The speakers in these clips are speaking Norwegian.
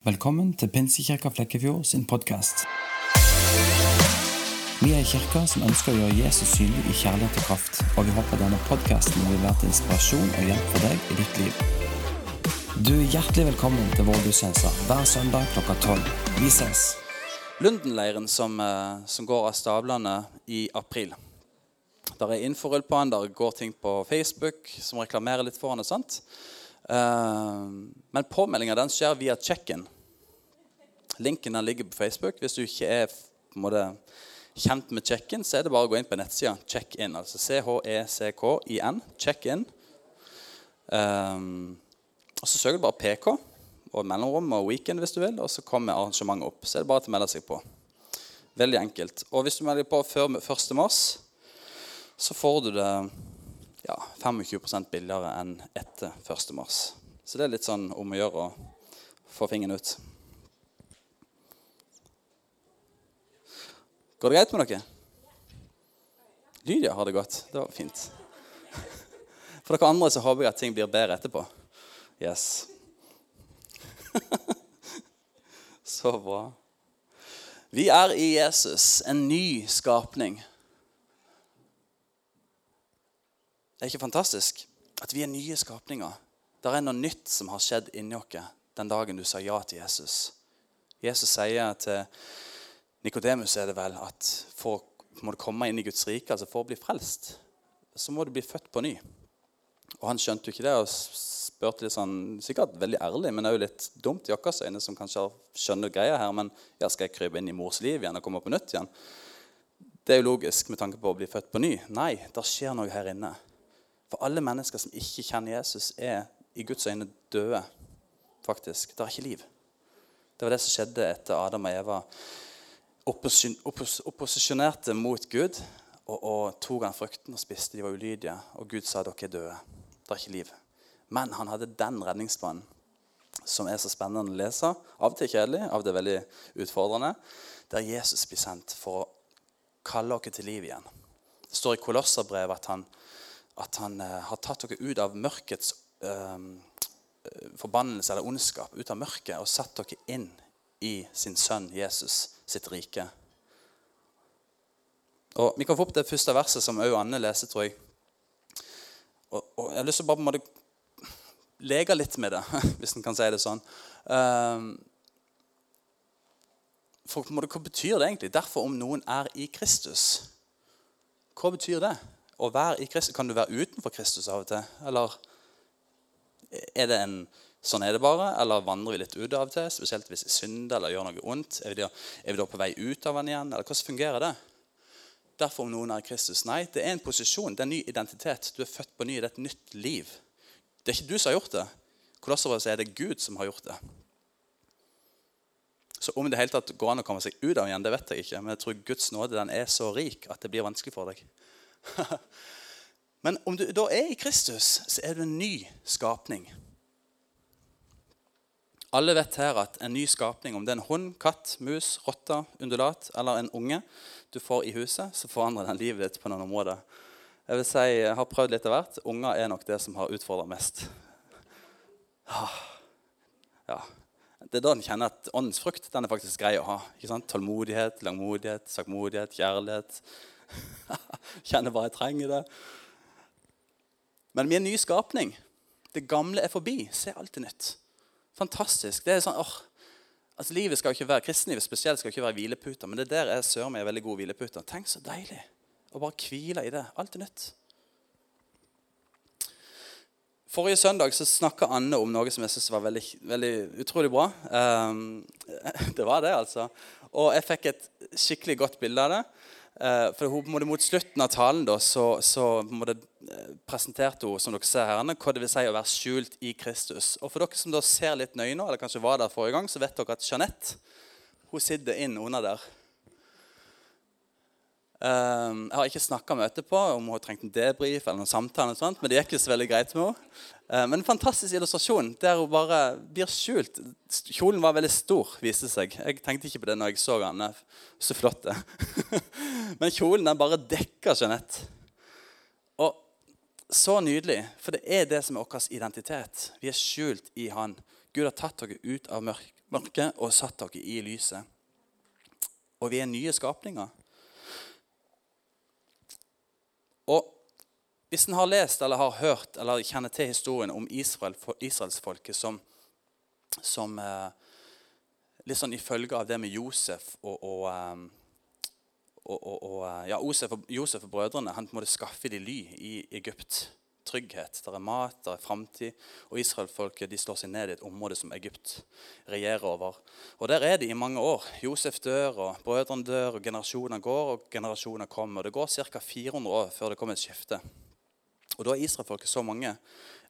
Velkommen til Pinsekirka Flekkefjord sin podkast. Vi er en kirke som ønsker å gjøre Jesus synlig i kjærlighet og kraft, og vi håper denne podkasten vil være til inspirasjon og hjelp for deg i ditt liv. Du er hjertelig velkommen til vår gudstjeneste hver søndag klokka tolv. Vi ses. Lundenleiren som, eh, som går av stablene i april. Der er inforull på den, der går ting på Facebook som reklamerer litt for den. og sånt. Eh, men påmeldinga den skjer via check-in. Linken den ligger på Facebook. Hvis du ikke er måte, kjent med check-in, så er det bare å gå inn på nettsida check-in. Altså C-H-E-C-K-I-N. Check-in. Um, og Så søker du bare PK og mellomrom og weekend hvis du vil, og så kommer arrangementet opp. Så er det bare til å melde seg på. Veldig enkelt. Og hvis du melder på før 1. mars, så får du det ja, 25 billigere enn etter 1. mars. Så det er litt sånn om å gjøre å få fingeren ut. Går det greit med dere? Lydia har det godt. Det var fint. For dere andre så håper jeg at ting blir bedre etterpå. Yes. Så bra. Vi er i Jesus, en ny skapning. Det er ikke fantastisk at vi er nye skapninger. Det er noe nytt som har skjedd inni oss den dagen du sa ja til Jesus. Jesus sier til Nikodemus er det vel at for å komme inn i Guds rike, altså for å bli frelst, så må du bli født på ny. Og Han skjønte jo ikke det og spurte litt sånn, sikkert veldig ærlig, men også litt dumt i våre øyne, som kanskje skjønner greia her. Men ja, skal jeg krype inn i mors liv igjen og komme på nytt igjen? Det er jo logisk med tanke på å bli født på ny. Nei, det skjer noe her inne. For alle mennesker som ikke kjenner Jesus, er i Guds øyne døde. faktisk. Det er ikke liv. Det var det som skjedde etter Adam og Eva opposisjonerte mot Gud og, og tok han frukten og spiste. De var ulydige. Og Gud sa dere er døde. Det er ikke liv. Men han hadde den redningsplanen som er så spennende å lese. Av og til kjedelig, av og til veldig utfordrende. Der Jesus blir sendt for å kalle dere til liv igjen. Det står i Kolosserbrevet at han, at han uh, har tatt dere ut av mørkets uh, forbannelse eller ondskap, ut av mørket, og satt dere inn i sin sønn Jesus sitt rike. Og Vi kan få opp det første verset som òg Anne leser, tror jeg. Og, og, Jeg har lyst til å bare måtte leke litt med det, hvis en kan si det sånn. Um, for Hva betyr det egentlig? Derfor om noen er i Kristus. Hva betyr det? Å være i Kristus? Kan du være utenfor Kristus av og til? Eller er det en Sånn er det bare. Eller vandrer vi litt ut av og til, spesielt hvis vi synder eller gjør noe ondt? Er vi, da, er vi da på vei ut av den igjen? Eller hvordan fungerer det? Derfor om noen er i Kristus. Nei, det er en posisjon, det er en ny identitet. Du er født på ny, det er et nytt liv. Det er ikke du som har gjort det. Kolosserbrevet sier det er Gud som har gjort det. Så om det hele tatt går an å komme seg ut av igjen, det vet jeg ikke. Men jeg tror Guds nåde den er så rik at det blir vanskelig for deg. Men om du da er i Kristus, så er du en ny skapning. Alle vet her at en ny skapning, om det er en hund, katt, mus, rotte, undulat eller en unge du får i huset, så forandrer den livet ditt på noen områder. Jeg vil si, jeg har prøvd litt av hvert. Unger er nok det som har utfordra mest. Ah, ja. Det er da en kjenner at åndens frukt den er faktisk grei å ha. Ikke sant? Tålmodighet, langmodighet, sakmodighet, kjærlighet. kjenner bare jeg trenger det. Men vi er en ny skapning. Det gamle er forbi. Se alt er nytt. Fantastisk. Det er sånn, åh, altså Livet skal ikke være, Kristenlivet spesielt skal ikke være hvileputer, men det der er søren meg veldig god hvilepute. Tenk så deilig å bare hvile i det. Alt er nytt. Forrige søndag så snakka Anne om noe som jeg syntes var veldig, veldig, utrolig bra. Um, det var det, altså. Og jeg fikk et skikkelig godt bilde av det. Uh, for hun, Mot slutten av talen da, så, så det, uh, presenterte hun som dere ser her, hva det vil si å være skjult i Kristus. Og For dere som da ser litt nøye nå, eller kanskje var der forrige gang, så vet dere at Jeanette hun sitter inn under der. Um, jeg har ikke snakka med etterpå om hun har trengt en debrief eller noen samtale, sånt, men det gikk ikke så veldig greit med henne. Uh, men en fantastisk illustrasjon der hun bare blir skjult. Kjolen var veldig stor, viste seg. Jeg tenkte ikke på det når jeg så henne. Så flott det. men kjolen den bare dekker Jeanette. Og så nydelig, for det er det som er vår identitet. Vi er skjult i Han. Gud har tatt dere ut av mørket og satt dere i lyset. Og vi er nye skapninger. Og hvis en har lest eller har hørt eller kjenner til historien om Israel, israelsfolket som, som eh, Litt sånn i følge av det med Josef og, og, og, og, og ja, Josef, og brødrene Han måtte skaffe de ly i Egypt trygghet, der er mat, der er framtid. Og israelfolket slår seg ned i et område som Egypt regjerer over. Og Der er de i mange år. Josef dør, og brødrene dør, og generasjoner går og generasjoner kommer. Det går ca. 400 år før det kommer et skifte. Og Da er israelfolket så mange.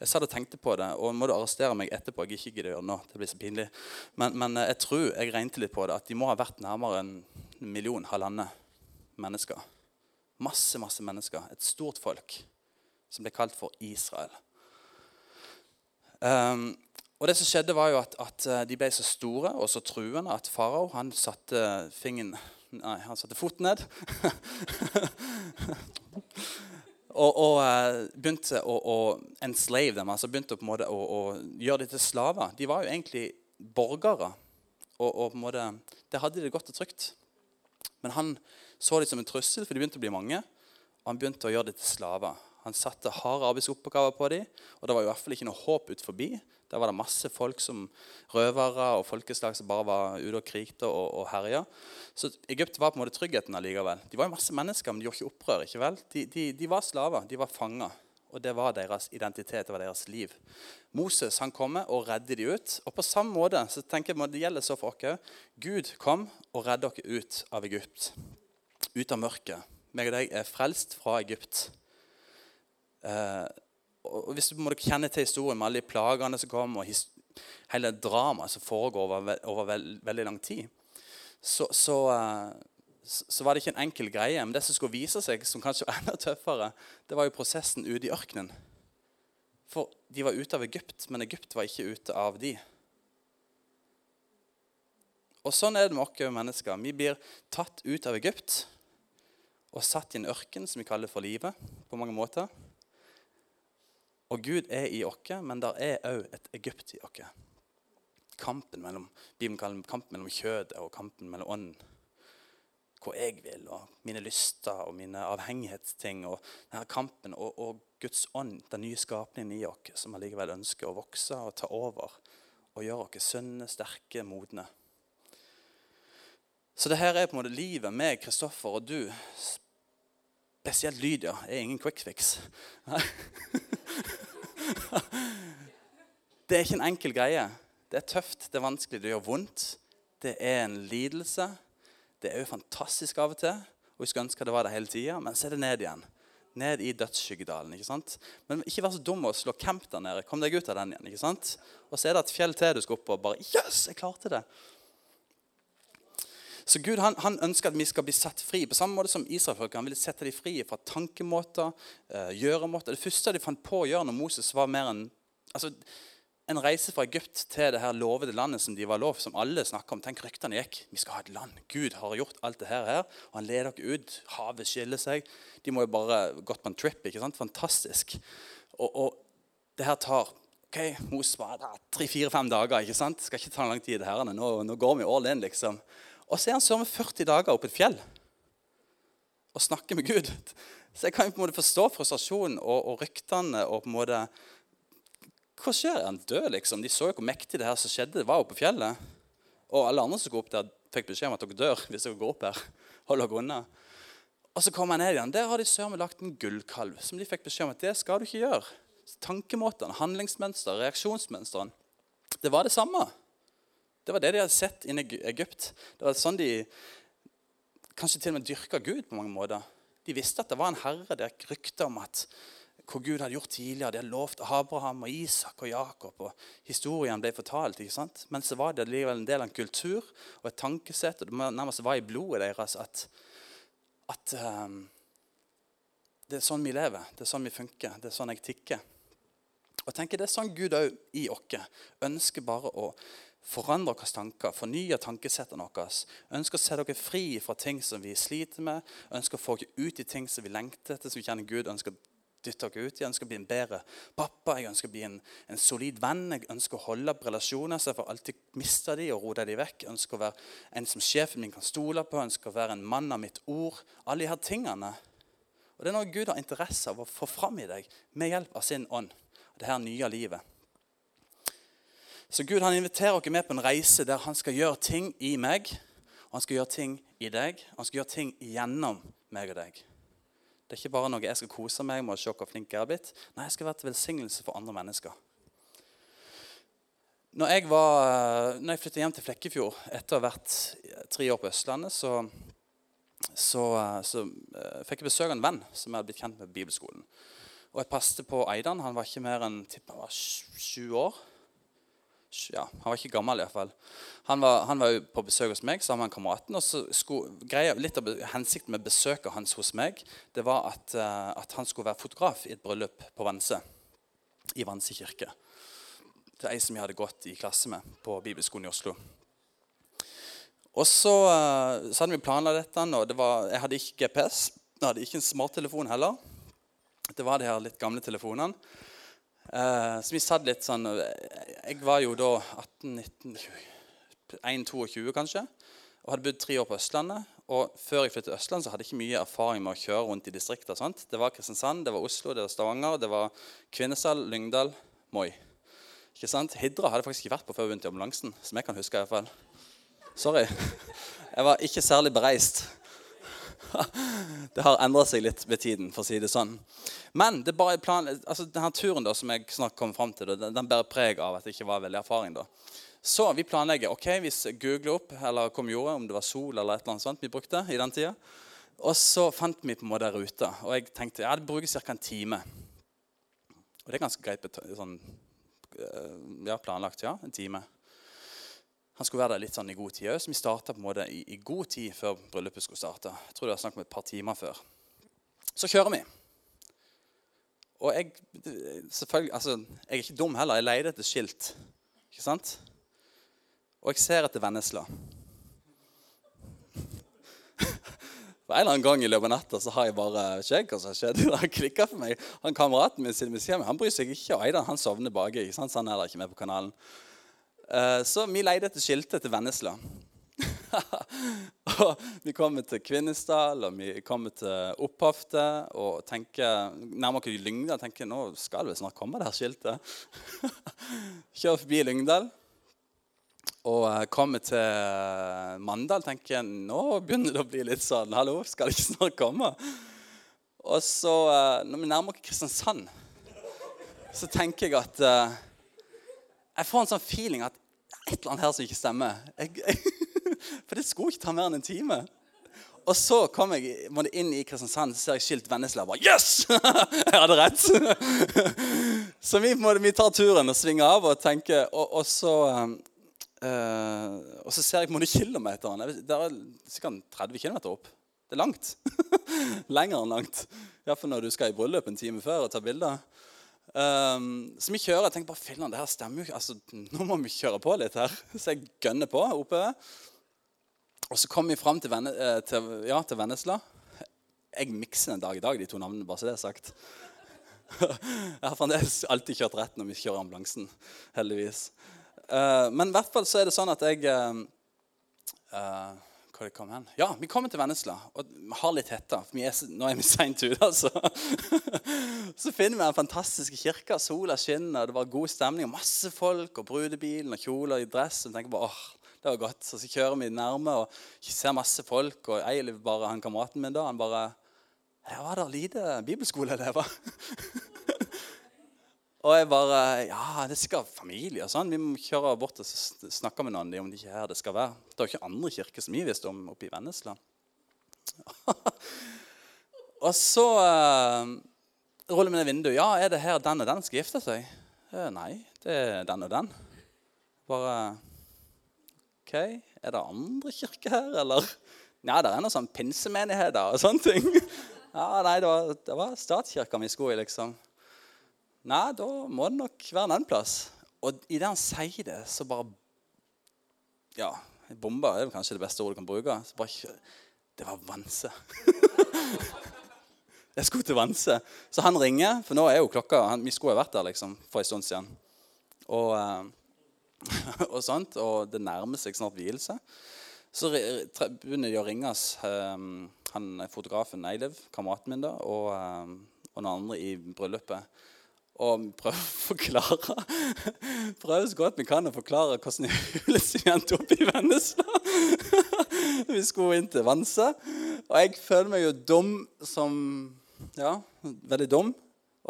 Jeg satt og tenkte på det, og må du arrestere meg etterpå. Jeg ikke gidder gjøre nå, det blir så pinlig. Men, men, jeg tror jeg regnet litt på det, at de må ha vært nærmere en million, halvannet mennesker. Masse, masse mennesker. Et stort folk som ble kalt for Israel. Um, og det som skjedde var jo at, at, eh, De ble så store og så truende at farao han satte fingeren Nei, han satte foten ned. og, og uh, begynte å, å, enslave dem, altså begynte på en måte å, å gjøre dem til slaver. De var jo egentlig borgere. Og, og på en måte, Det hadde de godt og trygt. Men han så dem som en trussel, for de begynte å bli mange. Og han begynte å gjøre dem til slaver. Han satte harde arbeidsoppgaver på dem. Og det var i hvert fall ikke noe håp ut forbi. Der var det masse folk som røvere og folkeslag som bare var ute og krigte og, og herja. Så Egypt var på en måte tryggheten allikevel. De var jo masse mennesker, men de gjorde ikke opprør. ikke vel? De, de, de var slaver. De var fanger. Og det var deres identitet, det var deres liv. Moses han kommer og redder de ut. Og på samme måte så tenker jeg det gjelder så for oss. Gud kom og redder dere ut av Egypt. Ut av mørket. Meg og deg er frelst fra Egypt. Eh, og Hvis du må kjenne til historien med alle de plagene som kom, og hele dramaet som foregår over, over veld, veldig lang tid, så, så, eh, så, var det ikke en enkel greie. Men det som skulle vise seg som kanskje var enda tøffere, det var jo prosessen ute i ørkenen. For de var ute av Egypt, men Egypt var ikke ute av de. Og Sånn er det med oss mennesker. Vi blir tatt ut av Egypt og satt i en ørken som vi kaller for livet. på mange måter. Og Gud er i oss, men der er òg et Egypt i oss. Kampen mellom, Bibelen kaller kampen mellom kjødet og kampen mellom ånden. Hva jeg vil, og mine lyster og mine avhengighetsting. Og denne kampen og, og Guds ånd, den nye skapningen i oss, som allikevel ønsker å vokse og ta over og gjøre oss sunne, sterke, modne. Så det her er på en måte livet med Kristoffer og du. Spesielt lyd, det er ingen quick fix. det er ikke en enkel greie. Det er tøft, det er vanskelig, det gjør vondt. Det er en lidelse. Det er jo fantastisk av og til. Og Vi skulle ønske det var det hele tida, men så er det ned igjen. Ned i dødsskyggedalen. ikke sant? Men ikke vær så dum og slå camp der nede. Kom deg ut av den igjen. ikke sant? Og så er det et fjell til du skal opp og bare Yes, jeg klarte det! Så Gud han, han, ønsker at vi skal bli satt fri, på samme måte som israelfolket. Han ville sette dem fri fra tankemåter, uh, gjøremåter. Det første de fant på å gjøre når Moses var mer enn altså, en reise fra Egypt til det her lovede landet som de var lov, som alle snakka om. Tenk, ryktene gikk. Vi skal ha et land. Gud har gjort alt det her, og han leder dere ut. Havet skiller seg. De må jo bare gått på en trip. ikke sant? Fantastisk. Og, og det her tar ok, Moses var der tre-fire-fem dager. ikke sant? Skal ikke ta lang tid. det her. Nå, nå går vi all in, liksom. Og så er han søren 40 dager oppe i et fjell og snakker med Gud. Så jeg kan på en måte forstå frustrasjonen og, og ryktene og på en måte Hva skjer? Er han død, liksom? De så jo hvor mektig det her som skjedde. Det var jo på fjellet. Og alle andre som går opp der, fikk beskjed om at dere dør hvis dere går opp her. Hold dere unna. Og så kommer han ned igjen. Der har de søren lagt en gullkalv som de fikk beskjed om at det skal du ikke gjøre. Tankemåtene, handlingsmønster, reaksjonsmønstrene. Det var det samme. Det var det de hadde sett i Egypt. Det var sånn de kanskje til og med dyrka Gud på mange måter. De visste at det var en herre. Det er rykter om at hva Gud hadde gjort tidligere. De hadde lovt Abraham og Isak og Jakob. og Historien ble fortalt. ikke sant? Men så var det likevel en del av en kultur og et tankesett. og Det nærmest var i blodet deres at, at um, det er sånn vi lever. Det er sånn vi funker. Det er sånn jeg tikker. Og tenker Det er sånn Gud òg i oss ønsker bare å forandre våre tanker, fornye tankesettene våre. Ønsker å se dere fri fra ting som vi sliter med. Ønsker å få dere ut i ting som vi lengter etter, som vi kjenner Gud ønsker å dytte dere ut. Jeg ønsker å bli en bedre pappa. Jeg ønsker å bli en, en solid venn. Jeg ønsker å holde opp relasjoner så jeg får alltid miste de og rote de vekk. Jeg ønsker å være en som sjefen min kan stole på. Jeg ønsker å være en mann av mitt ord. Alle de her tingene. Og Det er noe Gud har interesse av å få fram i deg med hjelp av sin ånd. Det her nye livet. Så Gud han inviterer oss med på en reise der han skal gjøre ting i meg, og han skal gjøre ting i deg, og han skal gjøre ting gjennom meg og deg. Det er ikke bare noe jeg skal kose meg med å se hvor flink jeg har blitt. Nei, jeg skal være til velsignelse for andre mennesker. Når jeg, var, når jeg flyttet hjem til Flekkefjord etter å ha vært tre år på Østlandet, så, så, så uh, fikk jeg besøk av en venn som jeg hadde blitt kjent med på bibelskolen. Og jeg passet på Eidan. Han var ikke mer enn sju år ja, Han var ikke gammel, iallfall. Han, var, han var på besøk hos meg sammen med kameraten. og så skulle, greia, Litt av hensikten med besøket hans hos meg det var at, uh, at han skulle være fotograf i et bryllup på Vanse. I Vanse kirke. Er ei som jeg hadde gått i klasse med på bibelskolen i Oslo. Og så, uh, så hadde vi planla dette, og det var, jeg hadde ikke GPS. Jeg hadde ikke en smarttelefon heller. Det var de her litt gamle telefonene. Uh, så vi satt litt sånn Jeg var jo da 18-19-21-22 kanskje. Og hadde bodd tre år på Østlandet. Og før jeg flyttet til Østland, så hadde jeg ikke mye erfaring med å kjøre rundt i distrikter. Sant? Det var Kristiansand, det var Oslo, det var Stavanger, det var Kvinesdal, Lyngdal, Moi. Ikke sant? Hidra hadde jeg faktisk ikke vært på før jeg begynte i ambulansen. Som jeg kan huske i hvert fall. Sorry. Jeg var ikke særlig bereist. det har endra seg litt med tiden, for å si det sånn. Men det bare plan, altså denne turen da, som jeg snart kom fram til, den, den bærer preg av at det ikke var veldig erfaring. da. Så vi planlegger. ok, Hvis Google opp eller kom jorda, om det var sol eller et eller annet sånt vi brukte i den tida. Og så fant vi på en måte ruta. Og jeg tenkte ja, det bruker ca. en time. Og det er ganske greit sånn, eh, ja, planlagt. ja, En time. Han skulle være der litt sånn i god tid òg, så vi starta i, i, god tid før bryllupet skulle starte. Jeg tror det var snakk om et par timer før. Så kjører vi. Og jeg selvfølgelig, altså, jeg er ikke dum heller. Jeg leide etter skilt. Ikke sant? Og jeg ser etter Vennesla. For En eller annen gang i løpet av natta så har jeg bare ikke hva som har skjedd. Det for meg. Han Kameraten min sier ved siden han bryr seg ikke. Og Eidan han sovner baki. Så han er der ikke med på kanalen. Eh, så vi leide etter skiltet til Vennesla. og vi kommer til Kvinesdal og vi kommer til Opphafte og tenker, nærmere oss Lyngdal tenker nå skal vi snart komme det her skiltet. Kjører forbi Lyngdal og eh, kommer til Mandal tenker nå begynner det å bli litt sånn Hallo, skal det ikke snart komme? Og så, eh, når vi nærmer oss Kristiansand, så tenker jeg at jeg får en sånn feeling at et eller annet her som ikke stemmer. Jeg, for det skulle ikke ta mer enn en time. Og så kom jeg inn i Kristiansand, så ser jeg skilt Vennesla. Bare, yes! jeg hadde rett! så vi, vi, tar turen og svinger av og tenker Og, og så øh, og så ser jeg på noen kilometer. Det er sikkert 30 km opp. Det er langt. Lenger enn langt. Iallfall når du skal i bryllup en time før og ta bilder. Um, så vi kjører. Jeg tenker bare, Finland, det her stemmer jo altså, Nå må vi kjøre på litt her. Så jeg gønner på oppover. Og så kommer vi fram til, Venne, eh, til, ja, til, Vennesla. Jeg mikser en dag i dag, de to navnene, bare så det er sagt. Jeg har fremdeles alltid kjørt rett når vi kjører ambulansen, heldigvis. Uh, men i hvert fall så er det sånn at jeg uh, hvor det kom hen? Ja, vi kommer til Vennesla og vi har litt hetta. Nå er vi seint ute, altså. Så finner vi den fantastiske kirka. Sola skinner, det var god stemning. og Masse folk og brudebilen og kjoler i dress. Og tenker bare, åh, det var godt. Så, så kjører vi nærme og ser masse folk. Og Eiliv, bare han kameraten min, da, han bare Her var det lite bibelskoleelever. Og jeg bare Ja, det skal familie og sånn. Vi må kjøre bort og snakke med noen om det ikke er her det skal være. Det er jo ikke andre kirker som vi visste om oppe i Vennesla. og så uh, ruller vi ned vinduet. Ja, er det her den og den skal gifte seg? Uh, nei, det er den og den. Bare OK, er det andre kirker her, eller? Nei, det er noen sånn pinsemenigheter og sånne ting. ja, nei, det var, det var statskirka vi skulle i, liksom. Nei, da må det nok være en annen plass. Og idet han sier det, så bare Ja, bomba er kanskje det beste ordet du kan bruke. Så bare, det var Vanse. Jeg skulle til Vanse. Så han ringer, for nå er jo klokka han, Vi skulle ha vært der liksom, for en stund siden. Og, eh, og sånt, og det nærmer seg snart vielse. Så begynner de å ringe oss, um, han fotografen Eilev, kameraten min, da, og, um, og noen andre i bryllupet. Og prøve å forklare Prøve så godt vi kan å forklare hvordan vi endte opp i Vennesla. vi skulle inn til Vanse. Og jeg føler meg jo dum som Ja, veldig dum.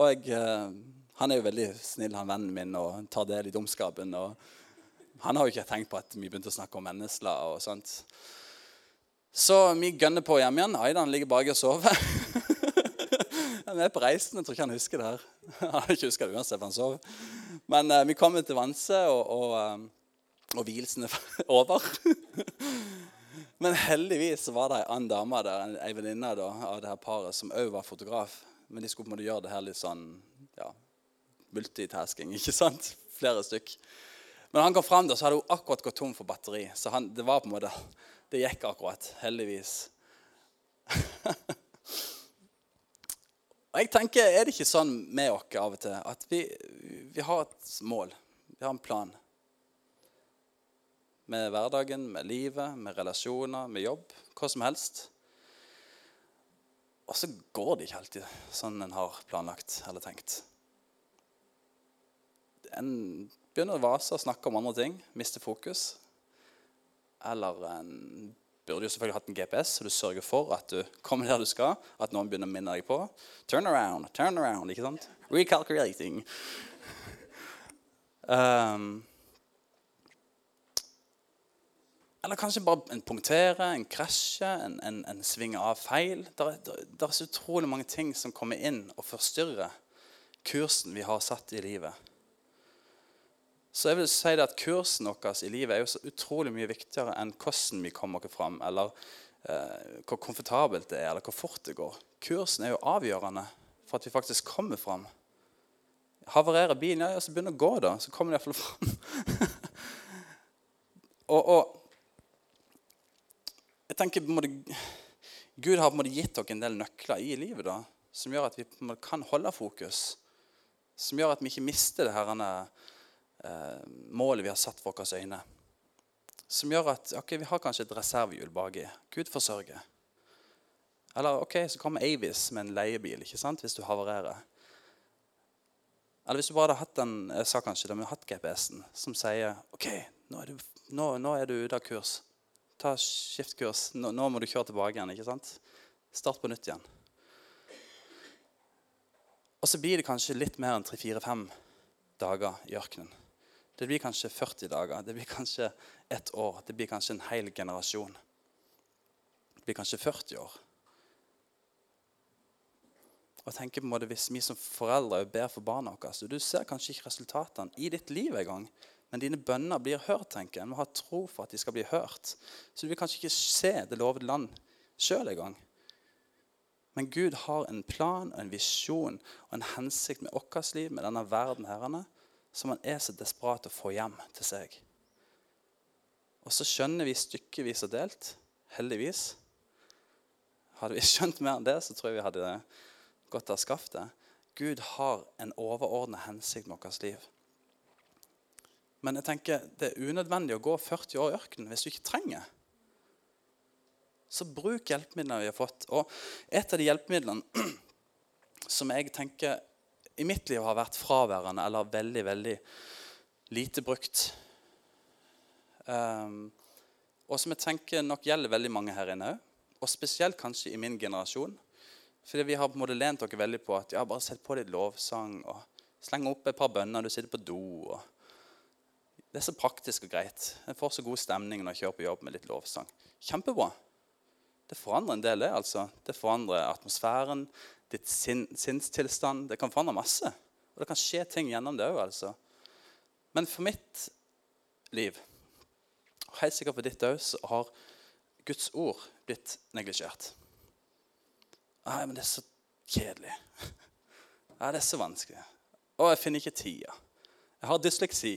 Og jeg, uh, han er jo veldig snill, han vennen min, og tar del i dumskapen. og han har jo ikke tenkt på at vi begynte å snakke om Vennesla og sånt. Så vi gønner på hjem igjen. Aidan ligger bak og sover. Han er på reisen. Jeg tror ikke han husker det her. Han har ikke huska det uansett, for han sov. Men uh, vi kommer til Vanse, og, og, uh, og vielsen er over. Men heldigvis var det ei annen dame der, ei venninne av det her paret som òg var fotograf. Men de skulle på en måte gjøre det her litt sånn ja, multitasking. ikke sant? Flere stykk. Men han kom fram da, så hadde hun akkurat gått tom for batteri. Så han, det var på en måte, det gikk akkurat. Heldigvis. Og jeg tenker, Er det ikke sånn med oss av og til at vi, vi har et mål? Vi har en plan. Med hverdagen, med livet, med relasjoner, med jobb. Hva som helst. Og så går det ikke alltid sånn en har planlagt eller tenkt. En begynner å vase og snakke om andre ting, miste fokus. Eller en burde jo selvfølgelig hatt en GPS, så du sørger for at du kommer der du skal. At noen begynner å minne deg på. Turn around, turn around. ikke sant? Recalculating. Um, eller kanskje bare en punktere, en krasje, en, en, en svinge av feil. Det er, er så utrolig mange ting som kommer inn og forstyrrer kursen vi har satt i livet. Så jeg vil si at kursen vår i livet er jo så utrolig mye viktigere enn hvordan vi kommer oss fram, eller eh, hvor komfortabelt det er, eller hvor fort det går. Kursen er jo avgjørende for at vi faktisk kommer fram. Havarerer bilen, ja, så begynner å gå, da. Så kommer de iallfall fram. og, og, jeg tenker på en måte, Gud har på en måte gitt dere en del nøkler i livet da, som gjør at vi på en måte kan holde fokus. Som gjør at vi ikke mister det her eh, målet vi har satt for våre øyne. Som gjør at ok, vi har kanskje et reservehjul baki. Gud forsørger. Eller ok, så kommer Avis med en leiebil ikke sant, hvis du havarerer. Eller hvis du bare hadde hatt den, jeg sa kanskje det, men hatt GPS-en som sier ok, nå er, du, nå, nå er du ute av kurs. Ta skiftkurs. Nå, nå, må du kjøre tilbake igjen. ikke sant? Start på nytt igjen. Og så blir det kanskje litt mer enn tre-fire-fem dager i ørkenen. Det blir kanskje 40 dager, det blir kanskje ett år, det blir kanskje en hel generasjon. Det blir kanskje 40 år. Og tenker på en måte Hvis vi som foreldre ber for barna våre Du ser kanskje ikke resultatene i ditt liv engang, men dine bønner blir hørt. tenker jeg. Du må ha tro for at de skal bli hørt. Så du vil kanskje ikke se det lovede land sjøl engang. Men Gud har en plan og en visjon og en hensikt med vårt liv, med denne verden. herrene, som han er så desperat å få hjem til seg. Og så skjønner vi stykkevis og delt, heldigvis. Hadde vi skjønt mer enn det, så tror jeg vi hadde gått av skaftet. Gud har en overordna hensikt med vårt liv. Men jeg tenker det er unødvendig å gå 40 år i ørkenen hvis du ikke trenger. Så bruk hjelpemidlene vi har fått. Og et av de hjelpemidlene som jeg tenker i mitt liv har vært fraværende eller veldig, veldig lite brukt. Um, og som jeg tenker nok gjelder veldig mange her inne òg. Og spesielt kanskje i min generasjon. Fordi vi har på en måte lent dere veldig på at ja, bare sett på litt lovsang og sleng opp et par bønner. Du sitter på do. og Det er så praktisk og greit. En får så god stemning når jeg kjører på jobb med litt lovsang. Kjempebra. Det forandrer en del, det. altså. Det forandrer atmosfæren ditt sin, sinnstilstand. Det kan forandre masse. Og det kan skje ting gjennom det òg. Altså. Men for mitt liv, og helt sikkert for ditt òg, så har Guds ord blitt neglisjert. Nei, men det er så kjedelig. Nei, det er så vanskelig. Å, jeg finner ikke tida. Jeg har dysleksi.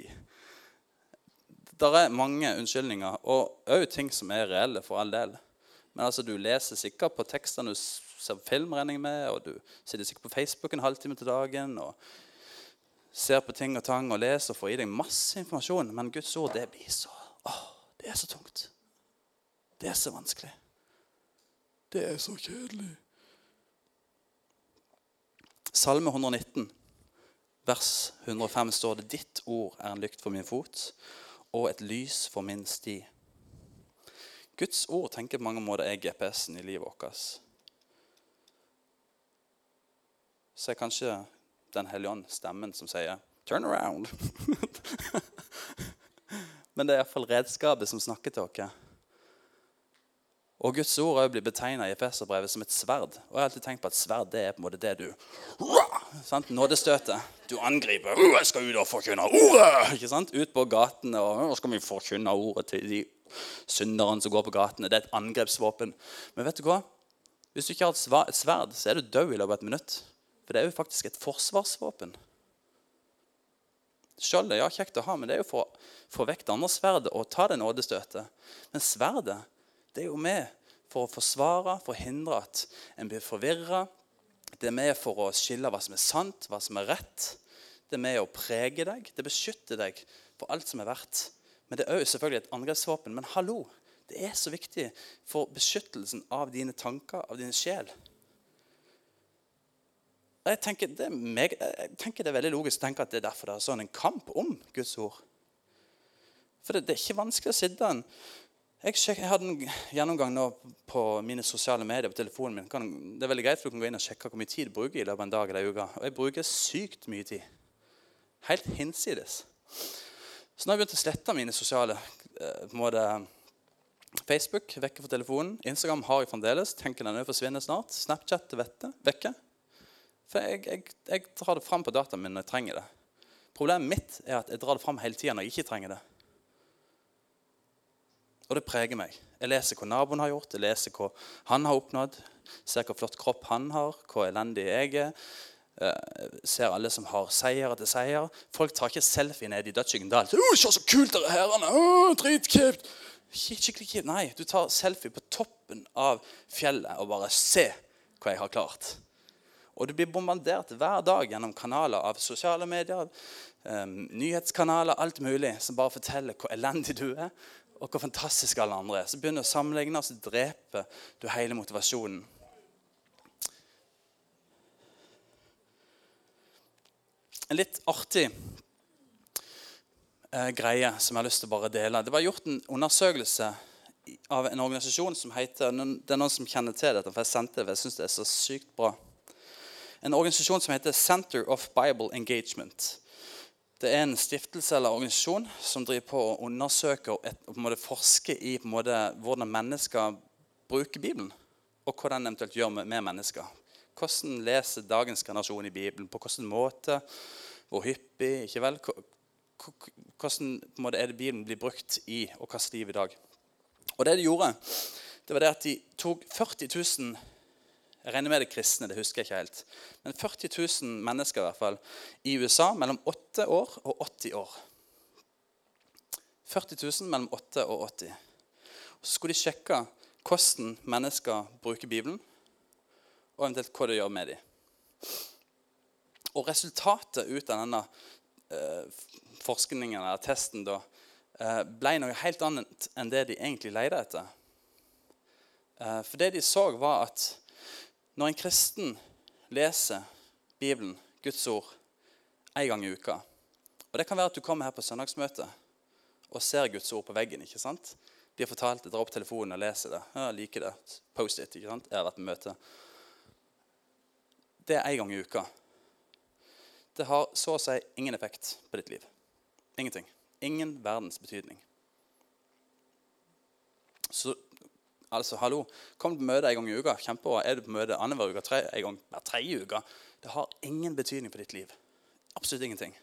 Det er mange unnskyldninger, og òg ting som er reelle, for all del. Men altså, du leser sikkert på tekstene du ser film, regner med, og du sitter sikkert på Facebook en halvtime til dagen og ser på ting og tang og leser og får i deg masse informasjon. Men Guds ord, det blir så åh, Det er så tungt. Det er så vanskelig. Det er så kjedelig. Salme 119, vers 105 står det Ditt ord er en lykt for min fot og et lys for min sti. Guds ord tenker på mange måter er GPS-en i livet vårt. Så er kanskje Den hellige ånd stemmen som sier 'turn around'. Men det er iallfall redskapet som snakker til oss. Og Guds ord blir betegna i Efeserbrevet som et sverd. Og jeg har alltid tenkt på at sverd det er på en måte det du sant? Nådestøtet. Du angriper. 'Jeg skal ut og forkynne ordet!' Ikke sant? Ut på gatene og skal vi forkynne ordet til de synderne som går på gatene. Det er et angrepsvåpen. Men vet du hva? Hvis du ikke har et sverd, så er du død i løpet av et minutt. Det er jo faktisk et forsvarsvåpen. Skjoldet ja, kjekt å ha, men det er jo for å få vekk det andre sverdet og ta det nådestøtet. Men sverdet det er jo med for å forsvare, for å hindre at en blir forvirra. Det er med for å skille hva som er sant, hva som er rett. Det er med å prege deg. Det beskytter deg for alt som er verdt. Men det er òg selvfølgelig et angrepsvåpen. Men hallo, det er så viktig for beskyttelsen av dine tanker, av din sjel. Jeg tenker, det er, meg, jeg tenker det er veldig logisk å tenke at det er derfor det er sånn en kamp om Guds ord. For det, det er ikke vanskelig å sitte en jeg, jeg, hadde en gjennomgang nå på mine sosiale medier på telefonen min. Kan, det er veldig greit, for Du kan gå inn og sjekke hvor mye tid du bruker i løpet av en dag eller en uke. Og jeg bruker sykt mye tid. Helt hinsides. Så nå har jeg begynt å slette mine sosiale eh, på en måte, Facebook vekke fra telefonen. Instagram har jeg fremdeles. Tenker den forsvinner snart. Snapchat vet vekke. For jeg, jeg, jeg drar det fram på dataen min når jeg trenger det. Problemet mitt er at jeg drar det fram hele tida når jeg ikke trenger det. Og det preger meg. Jeg leser hva naboen har gjort, jeg leser hva han har oppnådd. Ser hva flott kropp han har, hvor elendig jeg er. Uh, ser alle som har seier etter seier. Folk tar ikke selfie ned i dødsskyggen dal. Uh, 'Se så kult dere her uh, Dritkult!' Skikkelig kjipt. Nei, du tar selfie på toppen av fjellet og bare se hva jeg har klart. Og du blir bombardert hver dag gjennom kanaler av sosiale medier, um, nyhetskanaler, alt mulig, som bare forteller hvor elendig du er, og hvor fantastisk alle andre er. Så begynner du å sammenligne, og så dreper du hele motivasjonen. En litt artig eh, greie som jeg har lyst til å bare dele. Det var gjort en undersøkelse av en organisasjon som heter Det er noen som kjenner til dette, for jeg sendte det, jeg syns det er så sykt bra. En organisasjon som heter Center of Bible Engagement. Det er en stiftelse eller organisasjon som driver på å undersøke og, et, og forske i måte, hvordan mennesker bruker Bibelen, og hva den eventuelt gjør med, med, mennesker. Hvordan leser dagens generasjon i Bibelen? På hvilken måte? Hvor hyppig? ikke vel? Hvordan måte, er det Bibelen blir brukt i, og hva liv i dag? Og det de gjorde, det var det at de tok 40 000 jeg regner med det kristne, det husker jeg ikke helt. Men 40 000 mennesker i hvert fall i USA mellom 8 år og 80 år. 40 000 mellom 8 og 80. Og så skulle de sjekke hvordan mennesker bruker Bibelen, og eventuelt hva det gjør med dem. Og resultatet ut av denne eh, forskningen eller testen da, eh, ble noe helt annet enn det de egentlig leide etter. Eh, for det de så, var at når en kristen leser Bibelen, Guds ord, en gang i uka Og Det kan være at du kommer her på søndagsmøte og ser Guds ord på veggen. ikke sant? De har fortalt det, drar opp telefonen og leser det. Ja, liker det. Post-it. ikke sant? Jeg har vært på møte. Det er én gang i uka. Det har så å si ingen effekt på ditt liv. Ingenting. Ingen verdens betydning. Så Altså, hallo, Kom på møte en gang i uka. Kjempebra. Er du på møte annenhver uke? Tre, en gang hver tredje uke? Det har ingen betydning på ditt liv. Absolutt ingenting.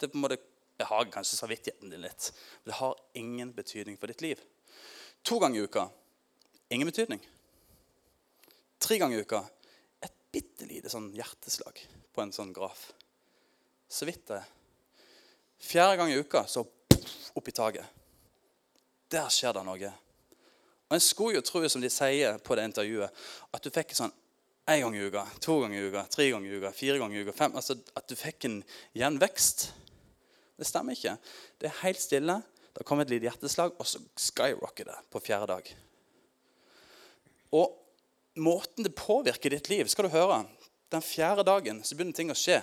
Det på en måte behager kanskje samvittigheten din litt. Men det har ingen betydning for ditt liv. To ganger i uka ingen betydning. Tre ganger i uka et bitte lite sånn hjerteslag på en sånn graf. Så vidt det. Fjerde gang i uka så opp i taket. Der skjer det noe. Og En skulle jo tro, som de sier på det intervjuet, at du fikk sånn én gang i uka, to ganger i uka, tre ganger i uka, fire ganger i uka, fem Altså at du fikk en gjenvekst. Det stemmer ikke. Det er helt stille. Det kommer et lite hjerteslag, og så skyrocker det på fjerde dag. Og måten det påvirker ditt liv, skal du høre Den fjerde dagen så begynner ting å skje.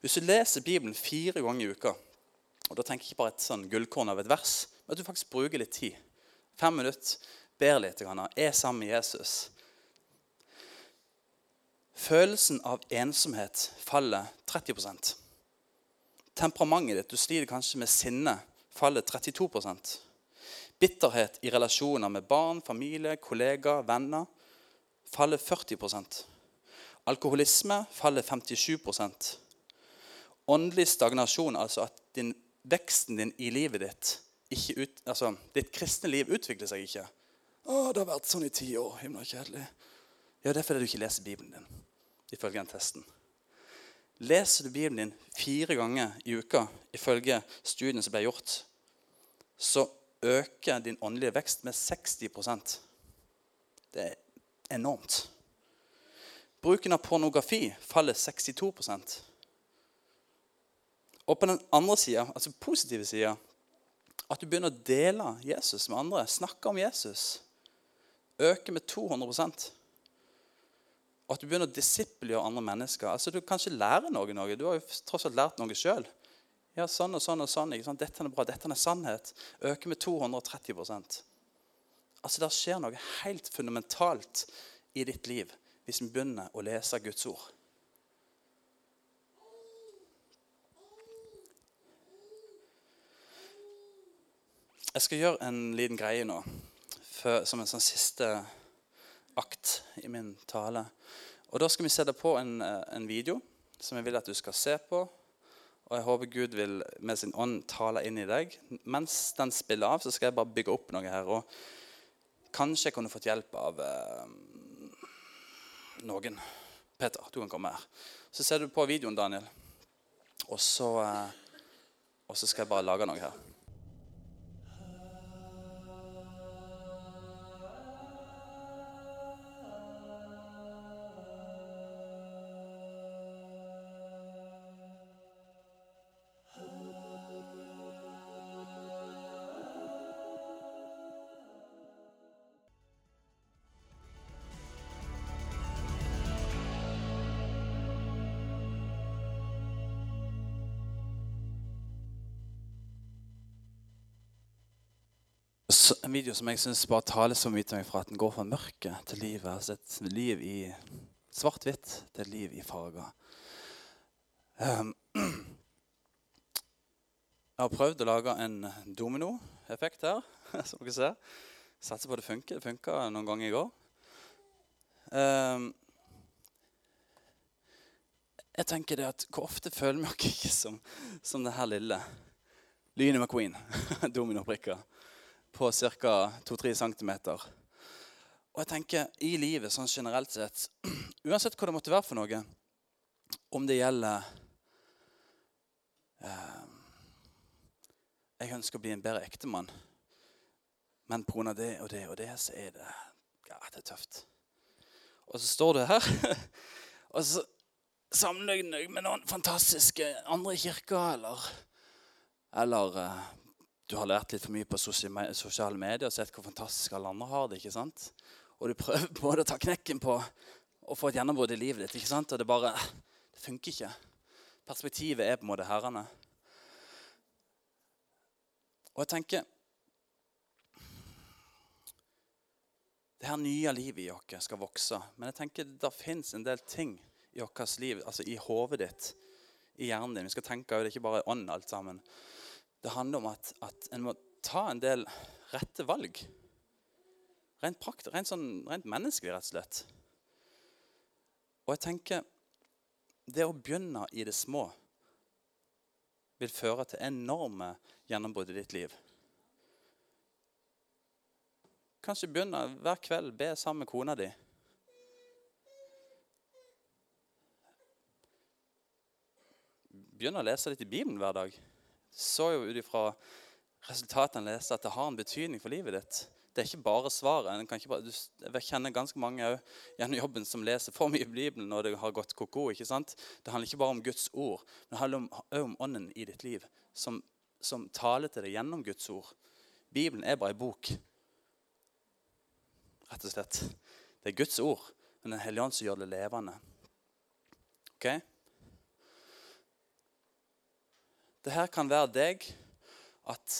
Hvis du leser Bibelen fire ganger i uka, og da tenker jeg ikke bare et sånn gullkorn av et vers, men at du faktisk bruker litt tid. Fem minutter, ber litt, er sammen med Jesus. Følelsen av ensomhet faller 30% Temperamentet ditt, du sliter kanskje med sinne, faller 32% Bitterhet i relasjoner med barn, familie, kollegaer, venner faller 40% Alkoholisme faller 57% Åndelig stagnasjon, altså at din, veksten din i livet ditt ut, altså, Ditt kristne liv utvikler seg ikke. 'Å, det har vært sånn i ti år. Himla kjedelig.' Ja, det er fordi du ikke leser Bibelen din, ifølge den testen. Leser du Bibelen din fire ganger i uka, ifølge studiene som ble gjort, så øker din åndelige vekst med 60% Det er enormt. Bruken av pornografi faller 62 Og på den andre sida, altså positive sida, at du begynner å dele Jesus med andre, snakke om Jesus, øker med 200 Og at du begynner å disippelgjøre andre mennesker. Altså Du kan ikke lære noe noe. Du har jo tross alt lært noe sjøl. Ja, sånn og sånn og sånn. Ikke sant? Dette er bra, dette er sannhet. Øker med 230% Altså Det skjer noe helt fundamentalt i ditt liv hvis vi begynner å lese Guds ord. Jeg skal gjøre en liten greie nå for, som en sånn siste akt i min tale. Og Da skal vi sette på en, en video som jeg vil at du skal se på. Og jeg håper Gud vil med sin ånd tale inn i deg. Mens den spiller av, så skal jeg bare bygge opp noe her. Og kanskje jeg kunne fått hjelp av eh, noen. Peter, du kan komme her. Så ser du på videoen, Daniel. Og så, eh, og så skal jeg bare lage noe her. En video som jeg syns bare taler så mye til meg fra at den går fra mørke til livet. Altså et liv i svart-hvitt til et liv i farger. Um, jeg har prøvd å lage en dominoeffekt her, som dere ser. Satser på det funker. Det funka noen ganger i går. Um, jeg tenker det at Hvor ofte føler vi oss ikke som, som det her lille Lynet McQueen? Dominobrikker på ca. 2-3 cm. Og jeg tenker i livet sånn generelt sett, uansett hva det måtte være for noe, om det gjelder eh, Jeg ønsker å bli en bedre ektemann, men pga. det og det og det, så er det ja, det er tøft. Og så står du her, og så sammenligner jeg med noen fantastiske andre kirker, eller, eller eh, du har lært litt for mye på sosiale medier og sett hvor fantastisk alle andre har det. ikke sant? Og du prøver både å ta knekken på å få et gjennombrudd i livet ditt. ikke sant? Og det bare det funker ikke. Perspektivet er på en måte herrene. Og jeg tenker Det her nye livet i oss skal vokse. Men jeg tenker det fins en del ting i vårt liv, altså i hodet ditt, i hjernen din. Vi skal tenke, Det er ikke bare ånd, alt sammen. Det handler om at, at en må ta en del rette valg. Rent, prakt, rent, sånn, rent menneskelig, rett og slett. Og jeg tenker det å begynne i det små vil føre til enorme gjennombrudd i ditt liv. Kanskje begynne hver kveld be sammen med kona di. Begynne å lese litt i Bibelen hver dag så jo ut ifra resultatene jeg at det har en betydning for livet ditt. Det er ikke bare svaret. Ikke bare, du, kjenner ganske mange gjennom jobben som leser for mye i Bibelen når det har gått ko-ko. Det handler ikke bare om Guds ord, men det handler også om, ånden i ditt liv, som, som taler til deg gjennom Guds ord. Bibelen er bare en bok. Rett og slett. Det er Guds ord, men Den hellige ånd som gjør det levende. Ok? Det her kan være deg at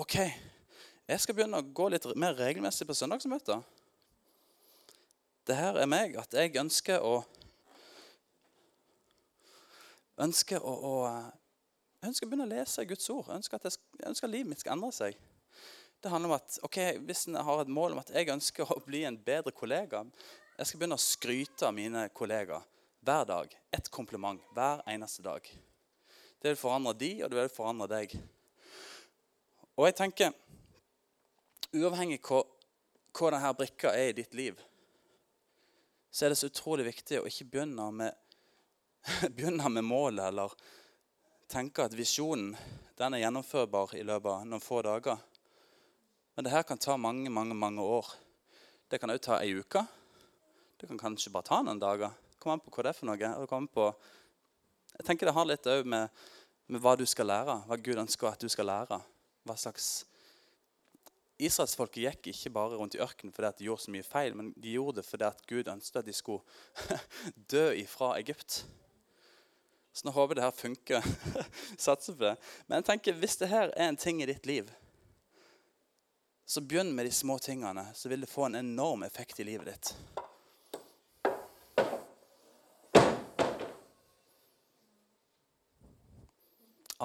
OK, jeg skal begynne å gå litt mer regelmessig på søndagsmøter. Det her er meg, at jeg ønsker å ønsker å, å ønsker å begynne å lese Guds ord. Jeg ønsker at, jeg, ønsker at livet mitt skal endre seg. Det handler om at ok, Hvis jeg har et mål om at jeg ønsker å bli en bedre kollega Jeg skal begynne å skryte av mine kollegaer hver dag. Ett kompliment hver eneste dag. Det vil forandre de, og det vil forandre deg. Og jeg tenker, Uavhengig hva, hva denne brikka er i ditt liv, så er det så utrolig viktig å ikke begynne med, begynne med målet eller tenke at visjonen den er gjennomførbar i løpet av noen få dager. Men det her kan ta mange, mange, mange år. Det kan òg ta ei uke. Det kan kanskje bare ta noen dager. Kom an på hva det er for noe. På, jeg tenker Det har litt òg med, med, hva du skal lære, hva Gud ønsker at du skal lære. Hva slags Israelsfolket gikk ikke bare rundt i ørkenen fordi de gjorde så mye feil, men de gjorde det fordi at Gud ønsket at de skulle dø ifra Egypt. Så nå håper jeg det her funker. Satser på det. Men jeg tenker, hvis det her er en ting i ditt liv, så begynn med de små tingene, så vil det få en enorm effekt i livet ditt.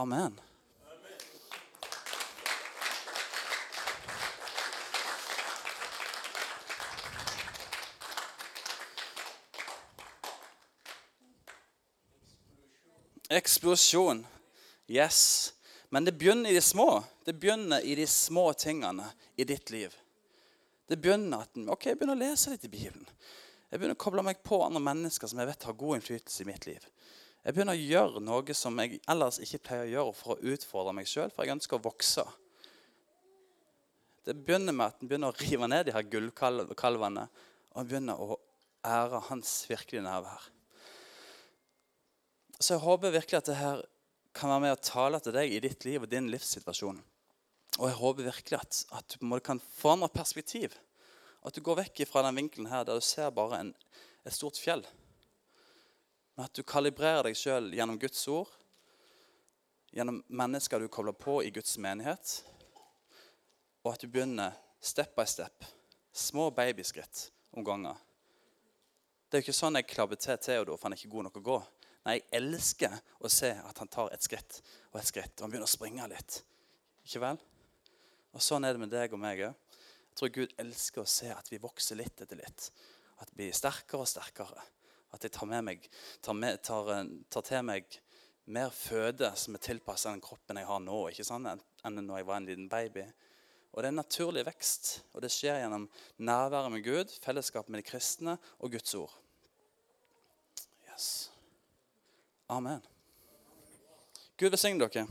Amen. Eksplosjon. Yes. Men det begynner i de små. Det begynner i de små tingene i ditt liv. Det begynner at ok, jeg begynner å lese litt i Bibelen. Jeg begynner å koble meg på andre mennesker som jeg vet har god innflytelse i mitt liv. Jeg begynner å gjøre noe som jeg ellers ikke pleier å gjøre for å utfordre meg sjøl, for jeg ønsker å vokse. Det begynner med at en begynner å rive ned de her gullkalvene og begynner å ære hans virkelige nærvær. Så jeg håper virkelig at det her kan være med å tale til deg i ditt liv og din livssituasjon. Og jeg håper virkelig at, at du kan forandre perspektiv. At du går vekk fra den vinkelen her der du ser bare en, et stort fjell. Men at du kalibrerer deg sjøl gjennom Guds ord, gjennom mennesker du kobler på i Guds menighet, og at du begynner step by step. Små babyskritt om ganger. Det er jo ikke sånn jeg klabber til Theodor, for han er ikke god nok å gå. Nei, jeg elsker å se at han tar et skritt og et skritt, og han begynner å springe litt. Ikke vel? Og Sånn er det med deg og meg òg. Jeg tror Gud elsker å se at vi vokser litt etter litt. At vi blir sterkere og sterkere. At jeg tar, meg, tar, med, tar, tar til meg mer føde som er tilpasset den kroppen jeg har nå, ikke sant? enn når jeg var en liten baby. Og Det er en naturlig vekst, og det skjer gjennom nærværet med Gud, fellesskap med de kristne og Guds ord. Yes. Amen. Gud velsigne dere.